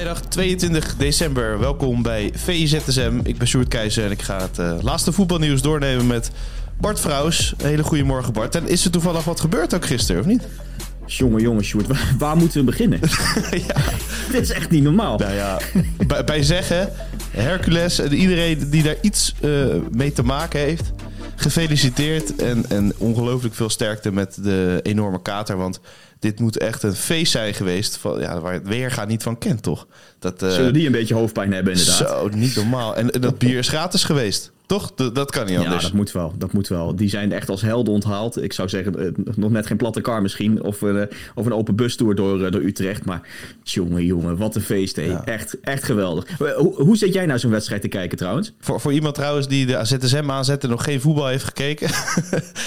Vrijdag 22 december, welkom bij VIZSM. Ik ben Sjoerd Keizer en ik ga het eh, laatste voetbalnieuws doornemen met Bart Vrouws. Een hele goede morgen Bart. En is er toevallig wat gebeurd ook gisteren, of niet? Jongen, jongen, Sjoerd, waar, waar moeten we beginnen? ja. Dit is echt niet normaal. Nou ja, bij, bij zeggen, Hercules en iedereen die daar iets eh, mee te maken heeft, gefeliciteerd. En, en ongelooflijk veel sterkte met de enorme kater, want dit moet echt een feest zijn geweest van, ja, waar het weerga niet van kent, toch? Dat, uh, Zullen die een beetje hoofdpijn hebben, inderdaad? Zo, niet normaal. En, en dat bier is gratis geweest. Toch? dat kan niet anders. Ja, dat moet wel. Dat moet wel. Die zijn echt als helden onthaald. Ik zou zeggen, eh, nog net geen platte kar misschien. Of, uh, of een open bustour door, uh, door Utrecht. Maar jongen, jongen, wat een feest. Echt, echt geweldig. Hoe, hoe zit jij naar zo'n wedstrijd te kijken trouwens? Voor, voor iemand trouwens die de AZSM aanzet en nog geen voetbal heeft gekeken.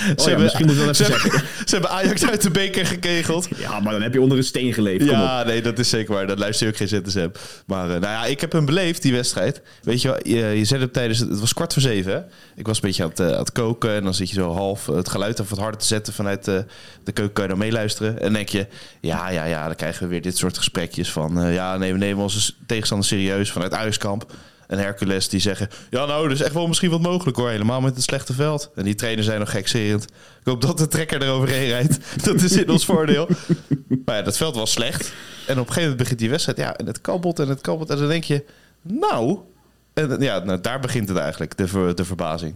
Oh, ze hebben, misschien moet wel even ze zeggen. Hebben, ze hebben Ajax uit de beker gekegeld. Ja, maar dan heb je onder een steen geleefd. ja, nee, dat is zeker waar. Dat luister je ook geen ZSM. Maar nou ja, ik heb hem beleefd, die wedstrijd. Weet je wel, je, je zet hem tijdens... Het was kwart voor zeven, hè? Ik was een beetje aan het, aan het, koken. En dan zit je zo half het geluid even wat harder te zetten vanuit de, de keuken. Kan je dan meeluisteren. En denk je, ja, ja, ja, dan krijgen we weer dit soort gesprekjes van... Uh, ja, nee, we nemen onze tegenstander serieus vanuit Uiskamp. En Hercules die zeggen... Ja, nou, dus echt wel misschien wat mogelijk hoor. Helemaal met het slechte veld. En die trainers zijn nog gekserend. Ik hoop dat de trekker eroverheen rijdt. dat is in ons voordeel. Maar ja, dat veld was slecht. En op een gegeven moment begint die wedstrijd. Ja, en het kabbelt en het kabbelt. En dan denk je... Nou, en ja, nou, daar begint het eigenlijk, de, de verbazing.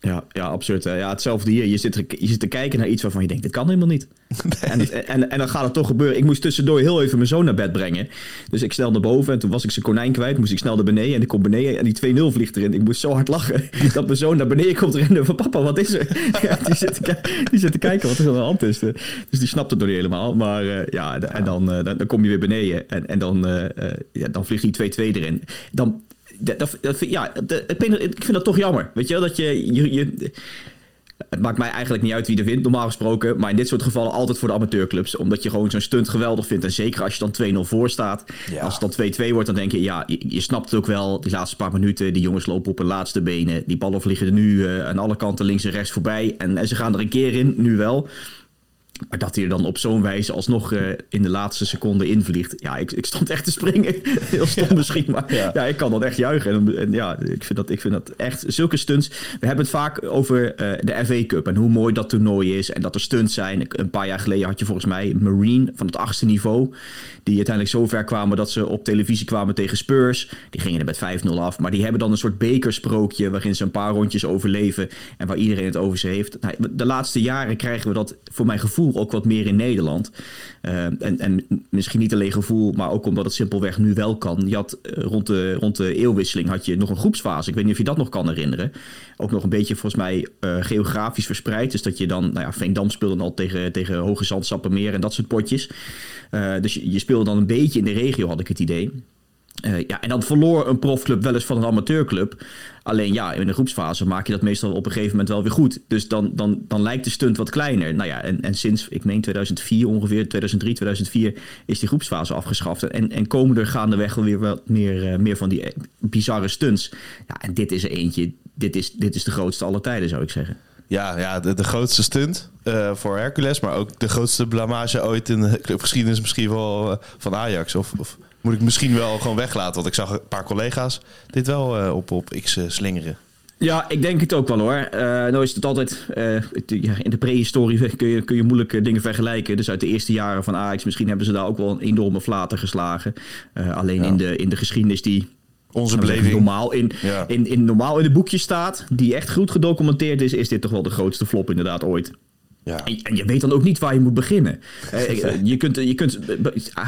Ja, ja, absurd. Ja, hetzelfde hier. Je zit, je zit te kijken naar iets waarvan je denkt, dat kan helemaal niet. En, en, en dan gaat het toch gebeuren. Ik moest tussendoor heel even mijn zoon naar bed brengen. Dus ik snel naar boven en toen was ik zijn konijn kwijt. Moest ik snel naar beneden en ik kom beneden en die 2-0 vliegt erin. Ik moest zo hard lachen dat mijn zoon naar beneden komt rennen van papa, wat is er? Ja, die, zit te, die zit te kijken wat er aan de hand is. Dus die snapt het nog niet helemaal. Maar uh, ja, en dan, uh, dan, kom je weer beneden en, en dan, uh, ja, dan vliegt die 2-2 erin. Dan dat, dat, ja, ik vind dat toch jammer. Weet je wel, dat je, je, je, Het maakt mij eigenlijk niet uit wie er wint, normaal gesproken. Maar in dit soort gevallen altijd voor de amateurclubs. Omdat je gewoon zo'n stunt geweldig vindt. En zeker als je dan 2-0 voor staat. Als het dan 2-2 wordt, dan denk je, ja, je, je, snapt het ook wel. Die laatste paar minuten, die jongens lopen op hun laatste benen. Die ballen vliegen er nu uh, aan alle kanten links en rechts voorbij. En, en ze gaan er een keer in, nu wel. Maar dat hij er dan op zo'n wijze alsnog uh, in de laatste seconde invliegt. Ja, ik, ik stond echt te springen. Heel stom misschien, maar ja. ja. ik kan dat echt juichen. En, en, ja, ik vind, dat, ik vind dat echt zulke stunts. We hebben het vaak over uh, de FA Cup en hoe mooi dat toernooi is. En dat er stunts zijn. Een paar jaar geleden had je volgens mij Marine van het achtste niveau. Die uiteindelijk zo ver kwamen dat ze op televisie kwamen tegen Spurs. Die gingen er met 5-0 af. Maar die hebben dan een soort bekersprookje waarin ze een paar rondjes overleven. En waar iedereen het over ze heeft. Nou, de laatste jaren krijgen we dat voor mijn gevoel ook wat meer in Nederland. Uh, en, en misschien niet alleen gevoel, maar ook omdat het simpelweg nu wel kan. Je had uh, rond, de, rond de eeuwwisseling had je nog een groepsfase. Ik weet niet of je dat nog kan herinneren. Ook nog een beetje volgens mij uh, geografisch verspreid. Dus dat je dan, nou ja, Veendam speelde al tegen, tegen Hoge Zand, Sappemeer en dat soort potjes. dus je speelde dan een beetje in de regio, had ik het idee. Uh, ja, en dan verloor een profclub wel eens van een amateurclub. Alleen ja, in de groepsfase maak je dat meestal op een gegeven moment wel weer goed. Dus dan, dan, dan lijkt de stunt wat kleiner. Nou ja, en, en sinds, ik meen 2004 ongeveer, 2003, 2004, is die groepsfase afgeschaft. En, en komen er gaandeweg wel weer wat meer, uh, meer van die bizarre stunts. Ja, en dit is er eentje. Dit is, dit is de grootste aller tijden, zou ik zeggen. Ja, ja de, de grootste stunt voor Hercules, maar ook de grootste blamage ooit in de clubgeschiedenis misschien wel van Ajax. Of, of moet ik misschien wel gewoon weglaten. Want ik zag een paar collega's dit wel uh, op, op X uh, slingeren. Ja, ik denk het ook wel hoor. Uh, nou is het altijd, in de prehistorie kun je, kun je moeilijk dingen vergelijken. Dus uit de eerste jaren van Ajax, misschien hebben ze daar ook wel een enorme flater geslagen. alleen ja. in, de, in de geschiedenis die onze beleving. Normaal in, ja. in, in, normaal in de boekje staat, die echt goed gedocumenteerd is, is dit toch wel de grootste flop inderdaad ooit. Ja. En, je weet dan ook niet waar je moet beginnen. je kunt, je kunt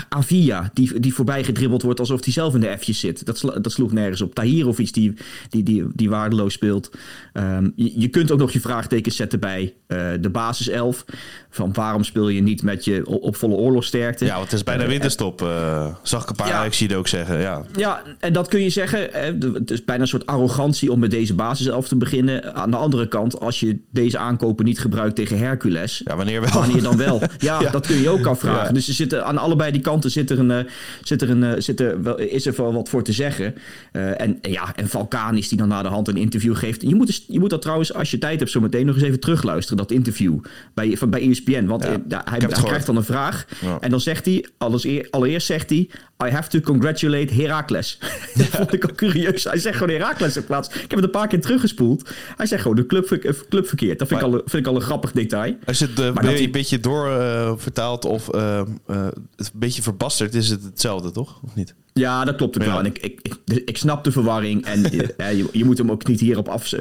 Avia, die, die voorbij gedribbeld wordt alsof hij zelf in de F'jes zit. Dat, dat sloeg nergens op. Tahirovic, die, die, die, die waardeloos speelt. Um, je, je, kunt ook nog je vraagtekens zetten bij uh, de basiself. Van waarom speel je niet met je op, volle oorlogsterkte? Ja, want het is bijna uh, winterstop. Uh, zag ik een paar ja, zie ook zeggen. Ja. ja, en dat kun je zeggen. Het is bijna een soort arrogantie om met deze basiself te beginnen. Aan de andere kant, als je deze aankopen niet gebruikt tegen Hercules ja, wanneer wel? Wanneer dan wel? Ja, dat kun je ook afvragen. Ja. Dus er zitten, aan allebei die kanten zit er een, uh, zit er een, uh, zit er wel, is er wel wat voor te zeggen. Uh, en ja, en Vulkanis die dan na de hand een interview geeft. Je moet, dus, je moet dat trouwens, als je tijd hebt, zo meteen nog eens even terugluisteren, dat interview bij, van, bij ESPN. Want ja, hij, hij krijgt dan een vraag. En dan zegt hij, allereerst, allereerst zegt hij, I have to congratulate Heracles. dat vond ik ook curieus. Hij zegt gewoon Heracles in plaats. Ik heb het een paar keer teruggespoeld. Hij zegt gewoon de club, club verkeerd. Dat vind, maar, ik al, vind ik al een grappig detail. Als je het uh, een beetje door uh, vertaald of uh, een beetje verbasterd, is het hetzelfde, toch? Of niet? Ja, dat klopt ook ja. wel. En ik, ik, ik, ik, snap de verwarring. En je, je, moet hem ook niet hierop af,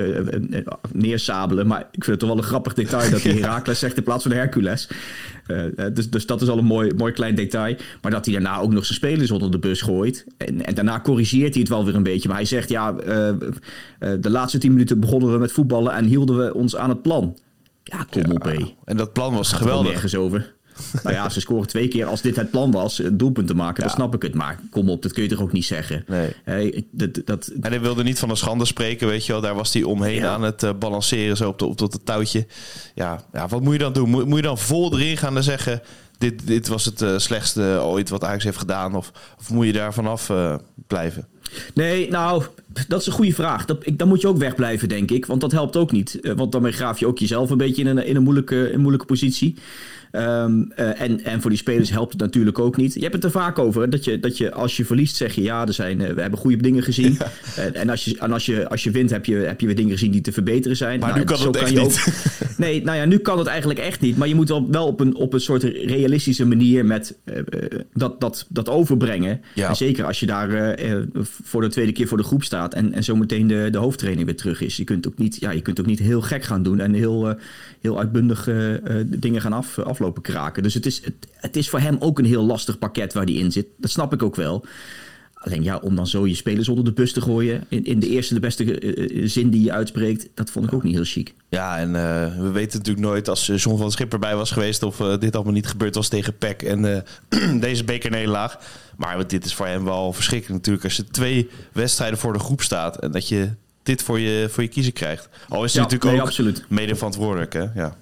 neersabelen. Maar ik vind het toch wel een grappig detail dat hij Heracles zegt in plaats van Hercules. dus, dus dat is al een mooi, mooi klein detail. Maar dat hij daarna ook nog zijn spelers onder de bus gooit. En, en daarna corrigeert hij het wel weer een beetje. Maar hij zegt, ja, de laatste tien minuten begonnen we met voetballen en hielden we ons aan het plan. Ja, kom op, hé. En dat plan was geweldig. nergens over. Nou ja, ze scoren twee keer als dit het plan was, een doelpunt te maken, ja. dan snap ik het. Maar kom op, dat kun je toch ook niet zeggen. Nee. Hey, dat, dat... En hij wilde niet van een schande spreken, weet je wel. Daar was hij omheen ja. aan het uh, balanceren, zo op, de, op dat touwtje. Ja, ja, wat moet je dan doen? Moet, moet je dan vol erin gaan en zeggen... Dit, dit was het uh, slechtste ooit wat Ajax heeft gedaan? Of, of moet je daar vanaf uh, blijven? Nee, nou, dat is een goede vraag. Dat, ik, dan moet je ook wegblijven, denk ik. Want dat helpt ook niet. Want daarmee graaf je ook jezelf een beetje in een, in een, moeilijke, in moeilijke positie. Um, uh, en, en voor die spelers helpt het natuurlijk ook niet. Je hebt het er vaak over dat je, dat je als je verliest zeg je ja, er zijn, uh, we hebben goede dingen gezien. Ja. Uh, en als je, en als je, als je wint heb je, heb je weer dingen gezien die te verbeteren zijn. Maar nou, nu kan het echt kan niet. Ook, nee, nou ja, nu kan het eigenlijk echt niet. Maar je moet wel, wel op, een, op een soort realistische manier met dat, dat, dat overbrengen. Ja. En zeker als je daar voor de tweede keer voor de groep staat en, en zo meteen de, de hoofdtraining weer terug is. Je kunt ook niet, ja, je kunt ook niet heel gek gaan doen en heel, heel uitbundig dingen gaan af, aflopen lopen kraken. Dus het is, het, het, is voor hem ook een heel lastig pakket waar hij in zit. Dat snap ik ook wel. Alleen ja, om dan zo je spelers onder de bus te gooien... in, in de eerste de beste uh, zin die je uitspreekt... dat vond ik ook niet heel chic. Ja, en uh, we weten natuurlijk nooit als John van Schipper bij was geweest... of uh, dit allemaal niet gebeurd was tegen PEC en deze bekernederlaag. Maar dit is voor hem wel verschrikkelijk natuurlijk... als je twee wedstrijden voor de groep staat... en dat je dit voor je, voor je kiezen krijgt. Al is hij ja, natuurlijk nee, ook absoluut. mede verantwoordelijk, hè? Ja.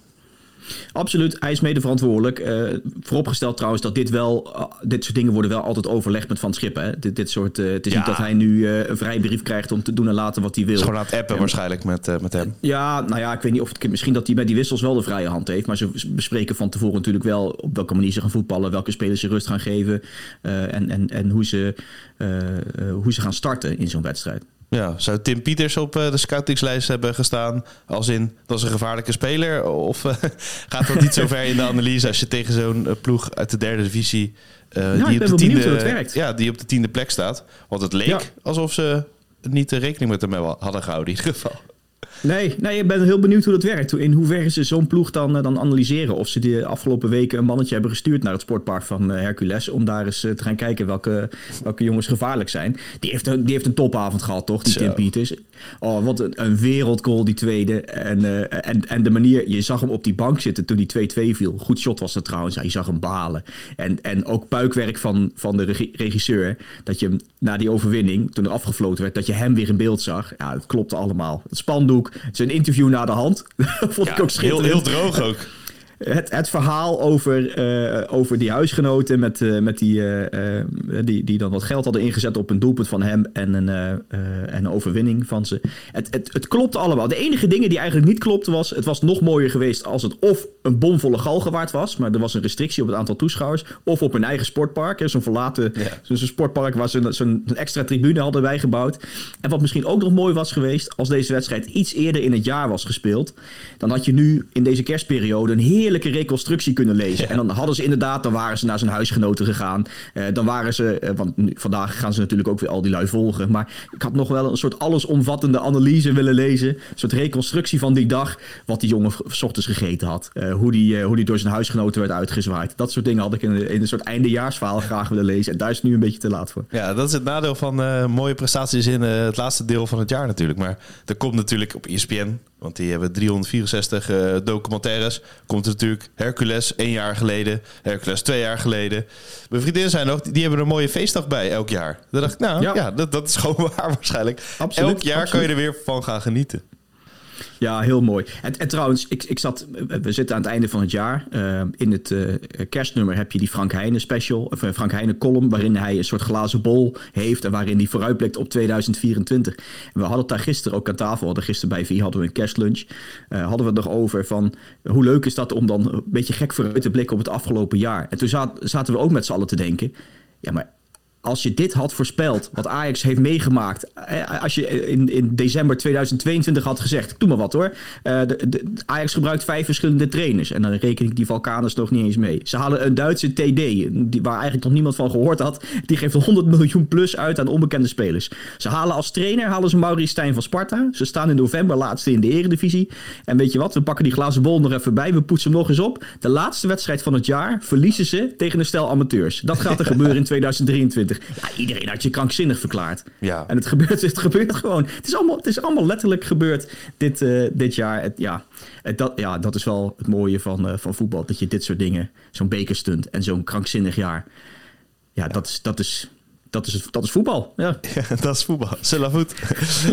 Absoluut, hij is mede verantwoordelijk. Uh, vooropgesteld trouwens dat dit wel, uh, dit soort dingen worden wel altijd overlegd met Van Schippen. Hè? Dit, dit soort, uh, het is ja. niet dat hij nu een vrije brief krijgt om te doen en laten wat hij wil. Gewoon aan het appen waarschijnlijk met, met hem. Ja, nou ja, ik weet niet of het, misschien dat hij bij die wissels wel de vrije hand heeft. Maar ze bespreken van tevoren natuurlijk wel op welke manier ze gaan voetballen, welke spelers ze rust gaan geven en, en, en hoe, ze, hoe ze gaan starten in zo'n wedstrijd. Ja, zou Tim Pieters op uh, de scoutingslijst hebben gestaan als in dat is een gevaarlijke speler? Of uh, gaat dat niet zo ver in de analyse als je tegen zo'n uh, ploeg uit de derde divisie nou, die, op de tiende, ja, die op de tiende plek staat? Want het leek ja. alsof ze niet de rekening met hem hadden gehouden in ieder geval. Nee, nee, ik ben heel benieuwd hoe dat werkt. In hoeverre ze zo'n ploeg dan, dan analyseren. Of ze de afgelopen weken een mannetje hebben gestuurd naar het sportpark van Hercules. Om daar eens te gaan kijken welke, welke jongens gevaarlijk zijn. Die heeft, een, die heeft een topavond gehad, toch? Die. Tim Pieters. Oh, wat een, een wereldgoal, die tweede. En, uh, en, en de manier, je zag hem op die bank zitten toen die 2-2 viel. Goed shot was dat trouwens. Ja, je zag hem balen. En, en ook puikwerk van, van de regisseur. Dat je na die overwinning, toen er afgefloten werd, dat je hem weer in beeld zag. Ja, het klopte allemaal. Het spandoek, zijn interview na de hand. vond ja, ik ook schitterend. Heel, heel droog ook. Het, het, verhaal over, uh, over die huisgenoten met, uh, met die, uh, die, die dan wat geld hadden ingezet op een doelpunt van hem en een, en een overwinning van ze. Het, het, het klopte allemaal. De enige dingen die eigenlijk niet klopten was, het was nog mooier geweest als het of een bomvolle galgenwaard was, maar er was een restrictie op het aantal toeschouwers, of op een eigen sportpark, zo'n verlaten ja. zo'n sportpark waar ze zo'n extra tribune hadden bijgebouwd. En wat misschien ook nog mooi was geweest, als deze wedstrijd iets eerder in het jaar was gespeeld, dan had je nu in deze kerstperiode een heerlijk reconstructie kunnen lezen. En dan hadden ze inderdaad, dan waren ze naar zijn huisgenoten gegaan. Uh, dan waren ze, uh, want nu, vandaag gaan ze natuurlijk ook weer al die lui volgen. Maar ik had nog wel een soort allesomvattende analyse willen lezen. Een soort reconstructie van die dag. Wat die jongen s ochtends gegeten had. Uh, hoe, die, hoe die door zijn huisgenoten werd uitgezwaaid. Dat soort dingen had ik in, in een soort eindejaarsverhaal graag willen lezen. En daar is het nu een beetje te laat voor. Ja, dat is het nadeel van mooie prestaties in het laatste deel van het jaar natuurlijk. Maar er komt natuurlijk op ESPN want die hebben 364 uh, documentaires. Komt er natuurlijk Hercules één jaar geleden. Hercules twee jaar geleden. Mijn vriendinnen zijn nog, die hebben een mooie feestdag bij elk jaar. Dan dacht ik, nou ja, dat, dat is gewoon waar waarschijnlijk. Absoluut, elk jaar absoluut. kan je er weer van gaan genieten. Ja, heel mooi. En, en trouwens, ik, ik zat, we zitten aan het einde van het jaar. Uh, in het uh, kerstnummer heb je die Frank Heijnen special, of uh, Frank Heijnen column, waarin hij een soort glazen bol heeft en waarin hij vooruitblikt op 2024. En we hadden het daar gisteren ook aan tafel, hadden gisteren bij Vie hadden we een kerstlunch, hadden we het nog over van hoe leuk is dat om dan een beetje gek vooruit te blikken op het afgelopen jaar. En toen zaten we ook met z'n allen te denken, ja maar als je dit had voorspeld, wat Ajax heeft meegemaakt. Als je in, in december 2022 had gezegd, doe maar wat hoor. Uh, de, de, Ajax gebruikt vijf verschillende trainers. En dan reken ik die Valkaners nog niet eens mee. Ze halen een Duitse TD, die, waar eigenlijk nog niemand van gehoord had. Die geeft 100 miljoen plus uit aan onbekende spelers. Ze halen als trainer halen ze Maurice Stijn van Sparta. Ze staan in november laatste in de eredivisie. En weet je wat, we pakken die glazen bol nog even bij. We poetsen hem nog eens op. De laatste wedstrijd van het jaar verliezen ze tegen een stel amateurs. Dat gaat er gebeuren in 2023. Ja, iedereen had je krankzinnig verklaard. Ja. En het gebeurt, het gebeurt gewoon. Het is allemaal, het is allemaal letterlijk gebeurd dit, uh, dit jaar. Het, ja, het, dat, ja, dat is wel het mooie van, uh, van voetbal. Dat je dit soort dingen, zo'n bekerstunt en zo'n krankzinnig jaar. Ja, ja. Dat, is, dat, is, dat, is, dat is voetbal. Ja. ja dat is voetbal. Zullen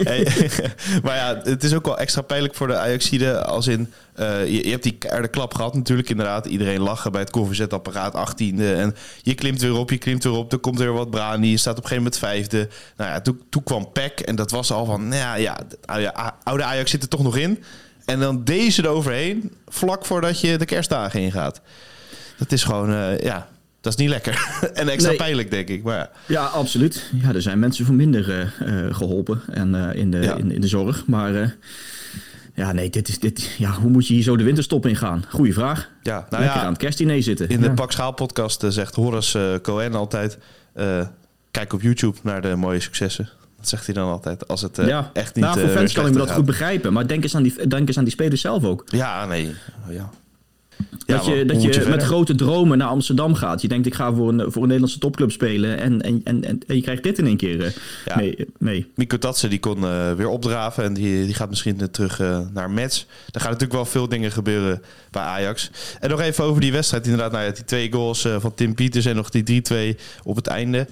hey, maar ja, het is ook wel extra pijnlijk voor de Ajaxide als in... Uh, je, je, hebt die keiharde klap gehad natuurlijk inderdaad. Iedereen lachen bij het koffiezetapparaat 18e. En je klimt weer op, je klimt weer op. Er komt weer wat brani. Je staat op een gegeven moment vijfde. Nou ja, toen, toen kwam Peck. En dat was al van, nou ja, ja, oude Ajax zit er toch nog in. En dan deze eroverheen, vlak voordat je de kerstdagen ingaat. Dat is gewoon, uh, ja, dat is niet lekker. en extra nee. pijnlijk, denk ik. Maar ja. ja, absoluut. Ja, er zijn mensen voor minder uh, uh, geholpen en, uh, in, de, ja. in, in, de zorg. Maar ja, nee, dit is, dit, ja, hoe moet je hier zo de winterstop in gaan? Goeie vraag. Ja, nou Lekker ja, aan het kerstdiner zitten. In de ja. Pak Schaal podcast zegt Horace Cohen altijd... kijk op YouTube naar de mooie successen. Dat zegt hij dan altijd. Als het ja. echt niet... Nou, voor fans kan ik me dat gaat. goed begrijpen. Maar denk eens aan die, denk eens aan die spelers zelf ook. Ja, nee. Ja. Dat Ja, je, dat je je met verder? grote dromen naar Amsterdam gaat. Je denkt, ik ga voor een, voor een Nederlandse topclub spelen. En, en, en, en, je krijgt dit in één keer eh, Ja. mee, mee. Mico Tatsen die kon eh, weer opdraven en die, die gaat misschien eh, terug naar Mets. Er gaan natuurlijk wel veel dingen gebeuren bij Ajax. En nog even over die wedstrijd. Inderdaad, nou ja, die twee goals van Tim Pieters en nog die 3-2 op het einde.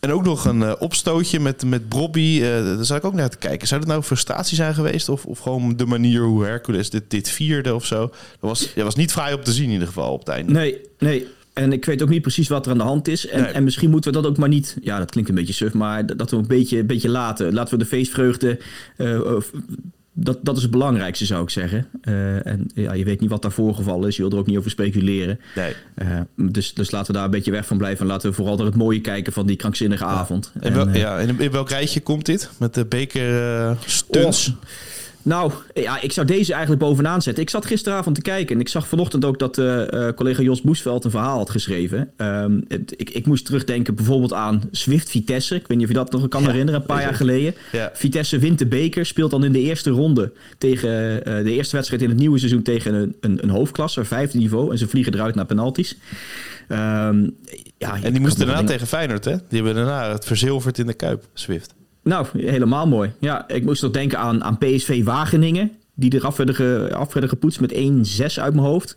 En ook nog een eh, opstootje met, met Brobby. eh daar zat ik ook naar te kijken. Zou dat nou frustratie zijn geweest? Of, of gewoon de manier hoe Hercules dit, dit vierde of zo? Dat was, dat was niet vrij op te zien in ieder geval op het einde. Nee, nee. En ik weet ook niet precies wat er aan de hand is. En, Nee. en misschien moeten we dat ook maar niet... Ja, dat klinkt een beetje suf, maar dat we een beetje, een beetje laten. Laten we de feestvreugde... eh, dat, dat is het belangrijkste, zou ik zeggen. Eh, en ja, je weet niet wat daar voorgevallen is. Je wil er ook niet over speculeren. Nee. Eh, dus, dus laten we daar een beetje weg van blijven. En laten we vooral naar het mooie kijken van die krankzinnige avond. En wel, En, eh, ja, in, in welk rijtje komt dit? Met de beker stunts? Nou, ja, ik zou deze eigenlijk bovenaan zetten. Ik zat gisteravond te kijken en ik zag vanochtend ook dat eh, eh, collega Jos Boesveld een verhaal had geschreven. Ehm, het- ik, ik moest terugdenken bijvoorbeeld aan Swift Vitesse. Ik weet niet of je dat nog kan Ja, herinneren, een paar jaar geleden. Ja. Vitesse wint de beker, speelt dan in de eerste ronde tegen eh, de eerste wedstrijd in het nieuwe seizoen tegen een, een, een hoofdklasse, vijfde niveau. En ze vliegen eruit naar penalties. Ehm, ja, En die moesten daarna tegen. tegen Feyenoord, hè? Die hebben daarna het verzilverd in de Kuip, Swift. Nou, helemaal mooi. Ja, ik moest nog denken aan, aan PSV Wageningen. Die eraf werden, ge, af werden gepoetst met 1-6 uit mijn hoofd.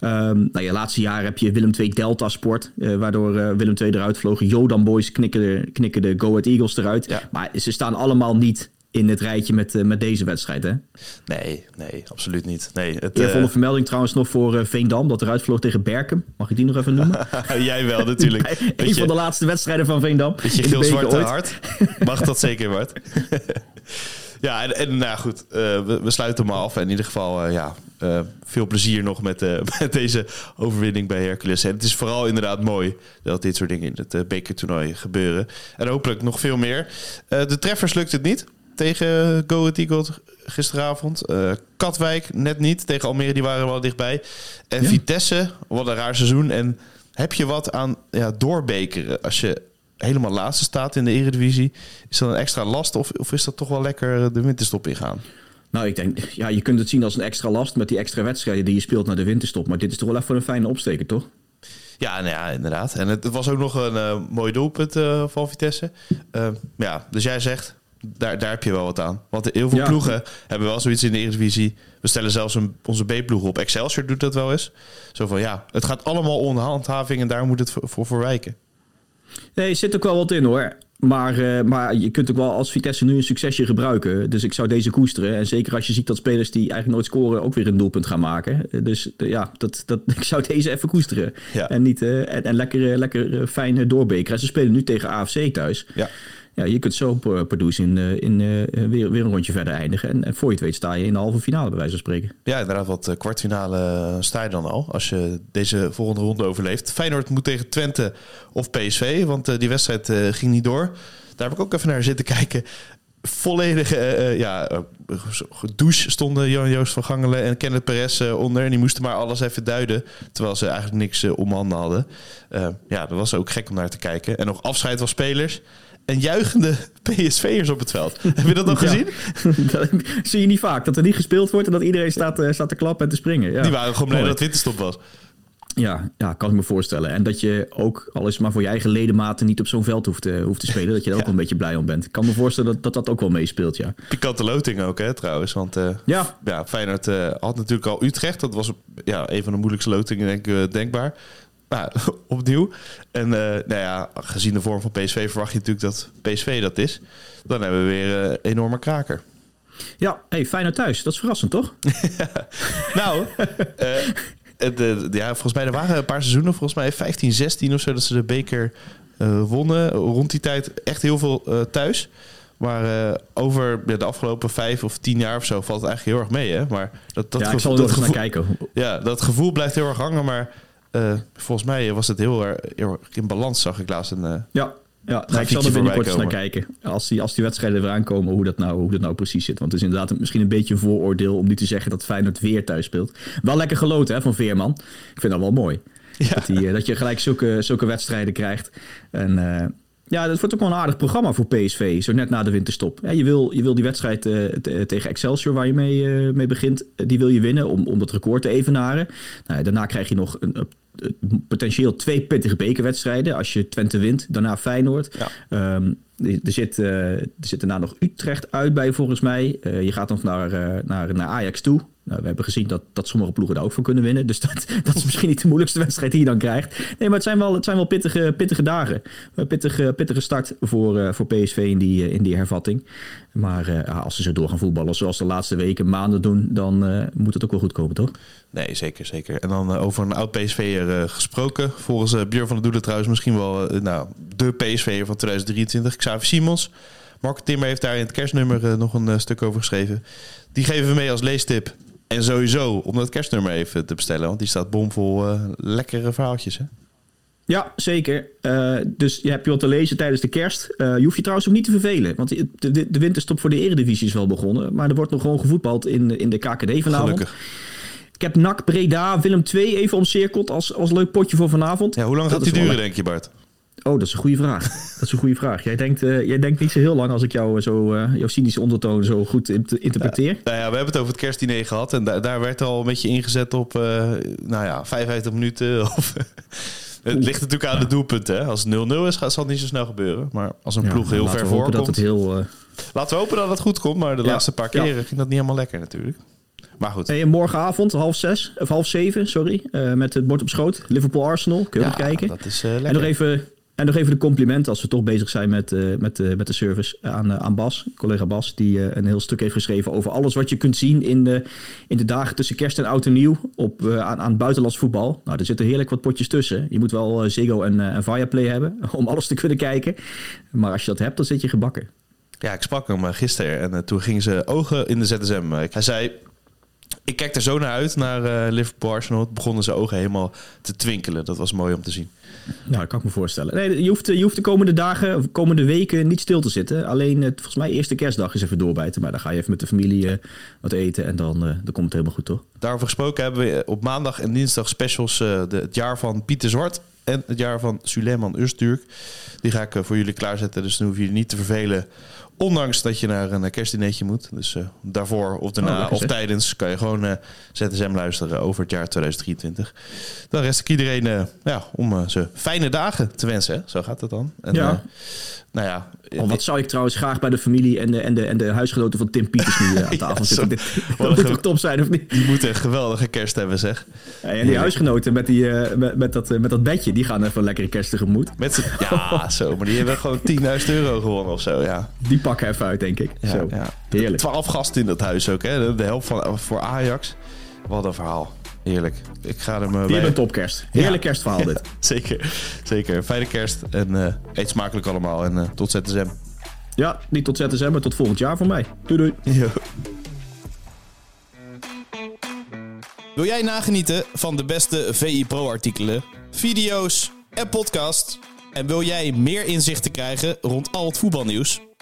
Ehm nou ja, laatste jaar heb je Willem II Delta Sport. eh, waardoor eh, Willem II eruit vlogen. Jodan Boys knikken de, knikken de Go Ahead Eagles eruit. Ja. Maar ze staan allemaal niet in het rijtje met, eh, met deze wedstrijd. Hè? Nee, nee, absoluut niet. Nee, het, Eervolle eh, vermelding trouwens nog voor eh, Veendam. Dat eruit vloog tegen Berkem. Mag ik die nog even noemen? jij wel natuurlijk. een van de laatste wedstrijden van Veendam. beker geel-zwarte ooit. hart? Mag dat zeker, Bart? ja, en, en nou goed, we, we sluiten hem af. En in ieder geval, ja, veel plezier nog met, met deze overwinning bij Hercules. En het is vooral inderdaad mooi dat dit soort dingen in het bekertoernooi gebeuren. En hopelijk nog veel meer. De treffers lukt het niet tegen Go Ahead Eagles, gisteravond. Eh, Katwijk net niet. Tegen Almere, die waren wel dichtbij. En Ja. Vitesse, wat een raar seizoen. En heb je wat aan ja, doorbekeren als je helemaal laatste staat in de Eredivisie? Is dat een extra last of, of is dat toch wel lekker de winterstop ingaan? Nou, ik denk, ja, je kunt het zien als een extra last met die extra wedstrijden die je speelt naar de winterstop. Maar dit is toch wel even een fijne opsteker, toch? Ja, nou ja, inderdaad. En het, was ook nog een eh, mooi doelpunt eh, van Vitesse. Ja, dus jij zegt, daar, daar heb je wel wat aan. Want heel veel Ja. ploegen hebben wel zoiets in de Eredivisie. We stellen zelfs een, onze B-ploeg op. Excelsior doet dat wel eens. Zo van, ja, het gaat allemaal onder handhaving en daar moet het voor, voor, voor wijken. Nee, er zit ook wel wat in hoor. Maar, eh, maar je kunt ook wel als Vitesse nu een succesje gebruiken. Dus ik zou deze koesteren. En zeker als je ziet dat spelers die eigenlijk nooit scoren ook weer een doelpunt gaan maken. Dus eh, ja, dat, dat, ik zou deze even koesteren. Ja. En, niet, eh, en, en lekker, lekker fijn doorbekeren. En ze spelen nu tegen AFC thuis. Ja. Ja, je kunt zo per Pardoes in, eh, in eh, weer, weer een rondje verder eindigen. En, voor je weet sta je in de halve finale, bij wijze van spreken. Ja, inderdaad, wat eh, kwartfinale eh, sta je dan al. Als je deze volgende ronde overleeft. Feyenoord moet tegen Twente of PSV, want eh, die wedstrijd eh, ging niet door. Daar heb ik ook even naar zitten kijken. Volledige eh, eh, ja, eh, douche stonden Johan Joost van Gangelen en Kenneth Perez eh, onder. En die moesten maar alles even duiden, terwijl ze eigenlijk niks eh, om handen hadden. Eh, ja, dat was ook gek om naar te kijken. En nog afscheid van spelers. En juichende PSV'ers op het veld. Heb je dat nog Ja. gezien? dat zie je niet vaak. Dat er niet gespeeld wordt en dat iedereen staat, eh, staat te klappen en te springen. Ja. Die waren gewoon blij dat het winterstop was. Ja, ja, kan ik me voorstellen. En dat je ook, al is maar voor je eigen ledematen, niet op zo'n veld hoeft te, hoeft te spelen. Dat je er ook Ja. een beetje blij om bent. Ik kan me voorstellen dat dat, dat ook wel meespeelt, ja. Pikante loting ook, hè, trouwens. Want eh, Ja, ja, Feyenoord eh, had natuurlijk al Utrecht. Dat was ja, een van de moeilijkste lotingen, denk ik, eh, denkbaar. Nou, opnieuw. En eh, nou ja, gezien de vorm van PSV verwacht je natuurlijk dat PSV dat is. Dan hebben we weer een enorme kraker. ja hey, Feyenoord thuis. Dat is verrassend, toch? Nou, eh, het, eh, ja, volgens mij er waren een paar seizoenen, volgens mij 15, 16 of zo, dat ze de beker eh, wonnen. Rond die tijd echt heel veel eh, thuis. Maar eh, over ja, de afgelopen vijf of tien jaar of zo valt het eigenlijk heel erg mee. Hè? Maar dat, dat, ja, ik zal er dat nog eens naar kijken. ja, dat gevoel blijft heel erg hangen. Maar eh, volgens mij was het heel erg, in balans, zag ik laatst. Een, eh, Ja, ja nou, ik zal er binnenkort eens naar kijken. Als die, als die wedstrijden weer aankomen, hoe dat, nou, hoe dat nou precies zit. Want het is inderdaad misschien een beetje een vooroordeel om nu te zeggen dat Feyenoord weer thuis speelt. Wel lekker geloten hè, van Veerman. Ik vind dat wel mooi. Ja. Dat, die, eh, dat je gelijk zulke, zulke wedstrijden krijgt. En ja, dat wordt ook wel een aardig programma voor PSV, zo net na de winterstop. Ja, je, wil, je wil die wedstrijd eh, te- tegen Excelsior, waar je mee, eh, mee begint, eh, die wil je winnen om, om dat record te evenaren. Nou, daarna krijg je nog een, een- potentieel twee pittige bekerwedstrijden. Als je Twente wint, daarna Feyenoord. Ja. Ehm, er, zit, er zit daarna nog Utrecht uit bij, volgens mij. Je gaat nog naar, naar, naar Ajax toe. Nou, we hebben gezien dat, dat sommige ploegen daar ook voor kunnen winnen. Dus dat, dat is misschien niet de moeilijkste wedstrijd die je dan krijgt. Nee, maar het zijn wel, het zijn wel pittige, pittige dagen. Een pittige, pittige start voor, eh, voor PSV in die, eh, in die hervatting. Maar eh, als ze zo door gaan voetballen zoals de laatste weken, maanden doen... dan eh, moet het ook wel goed komen, toch? Nee, zeker, zeker. En dan eh, over een oud PSV'er eh, gesproken. Volgens eh Björn van der Doelen trouwens misschien wel eh, nou, de PSV'er van 2023. Xavi Simons. Mark Timmer heeft daar in het kerstnummer eh, nog een eh, stuk over geschreven. Die geven we mee als leestip. En sowieso om dat kerstnummer even te bestellen. Want die staat bomvol eh, lekkere verhaaltjes. Hè? Ja, zeker. Eh, dus je hebt je wat te lezen tijdens de kerst. Eh, je hoeft je trouwens ook niet te vervelen. Want de, de, de winterstop voor de eredivisie is wel begonnen. Maar er wordt nog gewoon gevoetbald in, in de KKD vanavond. Gelukkig. Ik heb NAC, Breda, Willem 2 even omcirkeld als, als leuk potje voor vanavond. Ja, hoe lang Dat gaat die duren, denk je Bart? Oh, dat is een goede vraag. Dat is een goede vraag. Jij denkt, eh, jij denkt niet zo heel lang als ik jou, zo, eh, jouw cynische ondertoon zo goed in- interpreteer. Nou ja, we hebben het over het kerstdiner gehad. En da- daar werd al een beetje ingezet op, eh, nou ja, 55 minuten. Of, het ligt natuurlijk aan de doelpunten. Hè? Als het 0-0 is, gaat, zal het niet zo snel gebeuren. Maar als een Ja, ploeg heel laten ver voorkomt... dat het heel... eh, Laten we hopen dat het goed komt. Maar de Ja. laatste paar Ja. keren ging dat niet helemaal lekker natuurlijk. Maar goed. Hey, en morgenavond, half zes, of half zeven, sorry, eh, met het bord op schoot. Liverpool-Arsenal, kun je ja, kijken. dat is eh, En lekker. nog, even, en nog even de complimenten als we toch bezig zijn met, eh, met, eh, met de service aan, eh, aan Bas, collega Bas, die een heel stuk heeft geschreven over alles wat je kunt zien in de, in de dagen tussen kerst en oud en nieuw op, aan, aan buitenlands voetbal. Nou, er zitten heerlijk wat potjes tussen. Je moet wel Ziggo en, en Viaplay hebben om alles te kunnen kijken. Maar als je dat hebt, dan zit je gebakken. Ja, ik sprak hem gisteren en toen gingen ze ogen in de ZSM. Hij zei, ik kijk er zo naar uit, naar uh, Liverpool Arsenal. Het begonnen zijn ogen helemaal te twinkelen. Dat was mooi om te zien. Nou, dat kan ik me voorstellen. Nee, je, hoeft, je hoeft de komende dagen, of komende weken niet stil te zitten. Alleen, uh, volgens mij, eerste kerstdag is even doorbijten. Maar dan ga je even met de familie uh, wat eten en dan, dan komt het helemaal goed, toch? Daarover gesproken hebben we op maandag en dinsdag specials de, het jaar van Pieter Zwart en het jaar van Suleiman Öztürk. Die ga ik voor jullie klaarzetten, dus dan hoef je niet te vervelen Ondanks dat je naar een kerstdineetje moet. Dus uh, daarvoor of daarna oh, of tijdens kan je gewoon uh, ZSM luisteren over het jaar 2023. Dan rest ik iedereen uh, ja, om ze fijne dagen te wensen. Hè? Zo gaat het dan. En, ja. nou ja. Oh, wat zou ik trouwens graag bij de familie en de, en de, en de huisgenoten van Tim Pieters nu aan tafel ja, zitten. dat moet toch top zijn, of niet? Die moeten een geweldige kerst hebben, zeg. Ja, en die huisgenoten met, die, met, met, dat, met dat bedje, die gaan even een lekkere kerst tegemoet. Met ja, zo. Maar die hebben gewoon 10.000 euro gewonnen of zo, ja. Die pakken even uit, denk ik. Ja, Zo. Ja. Heerlijk. Twaalf gasten in dat huis ook, hè? De helft van, voor Ajax. Wat een verhaal. Heerlijk. Ik ga er me bij... een topkerst. Heerlijk kerstverhaal dit. zeker. Zeker. Fijne kerst. En uh, eet smakelijk allemaal. En uh, tot ZSM. Ja, niet tot ZSM, maar tot volgend jaar voor mij. Doei doei. Yo. Wil jij nagenieten van de beste VI Pro artikelen, video's en podcast? En wil jij meer inzichten krijgen rond al het voetbalnieuws?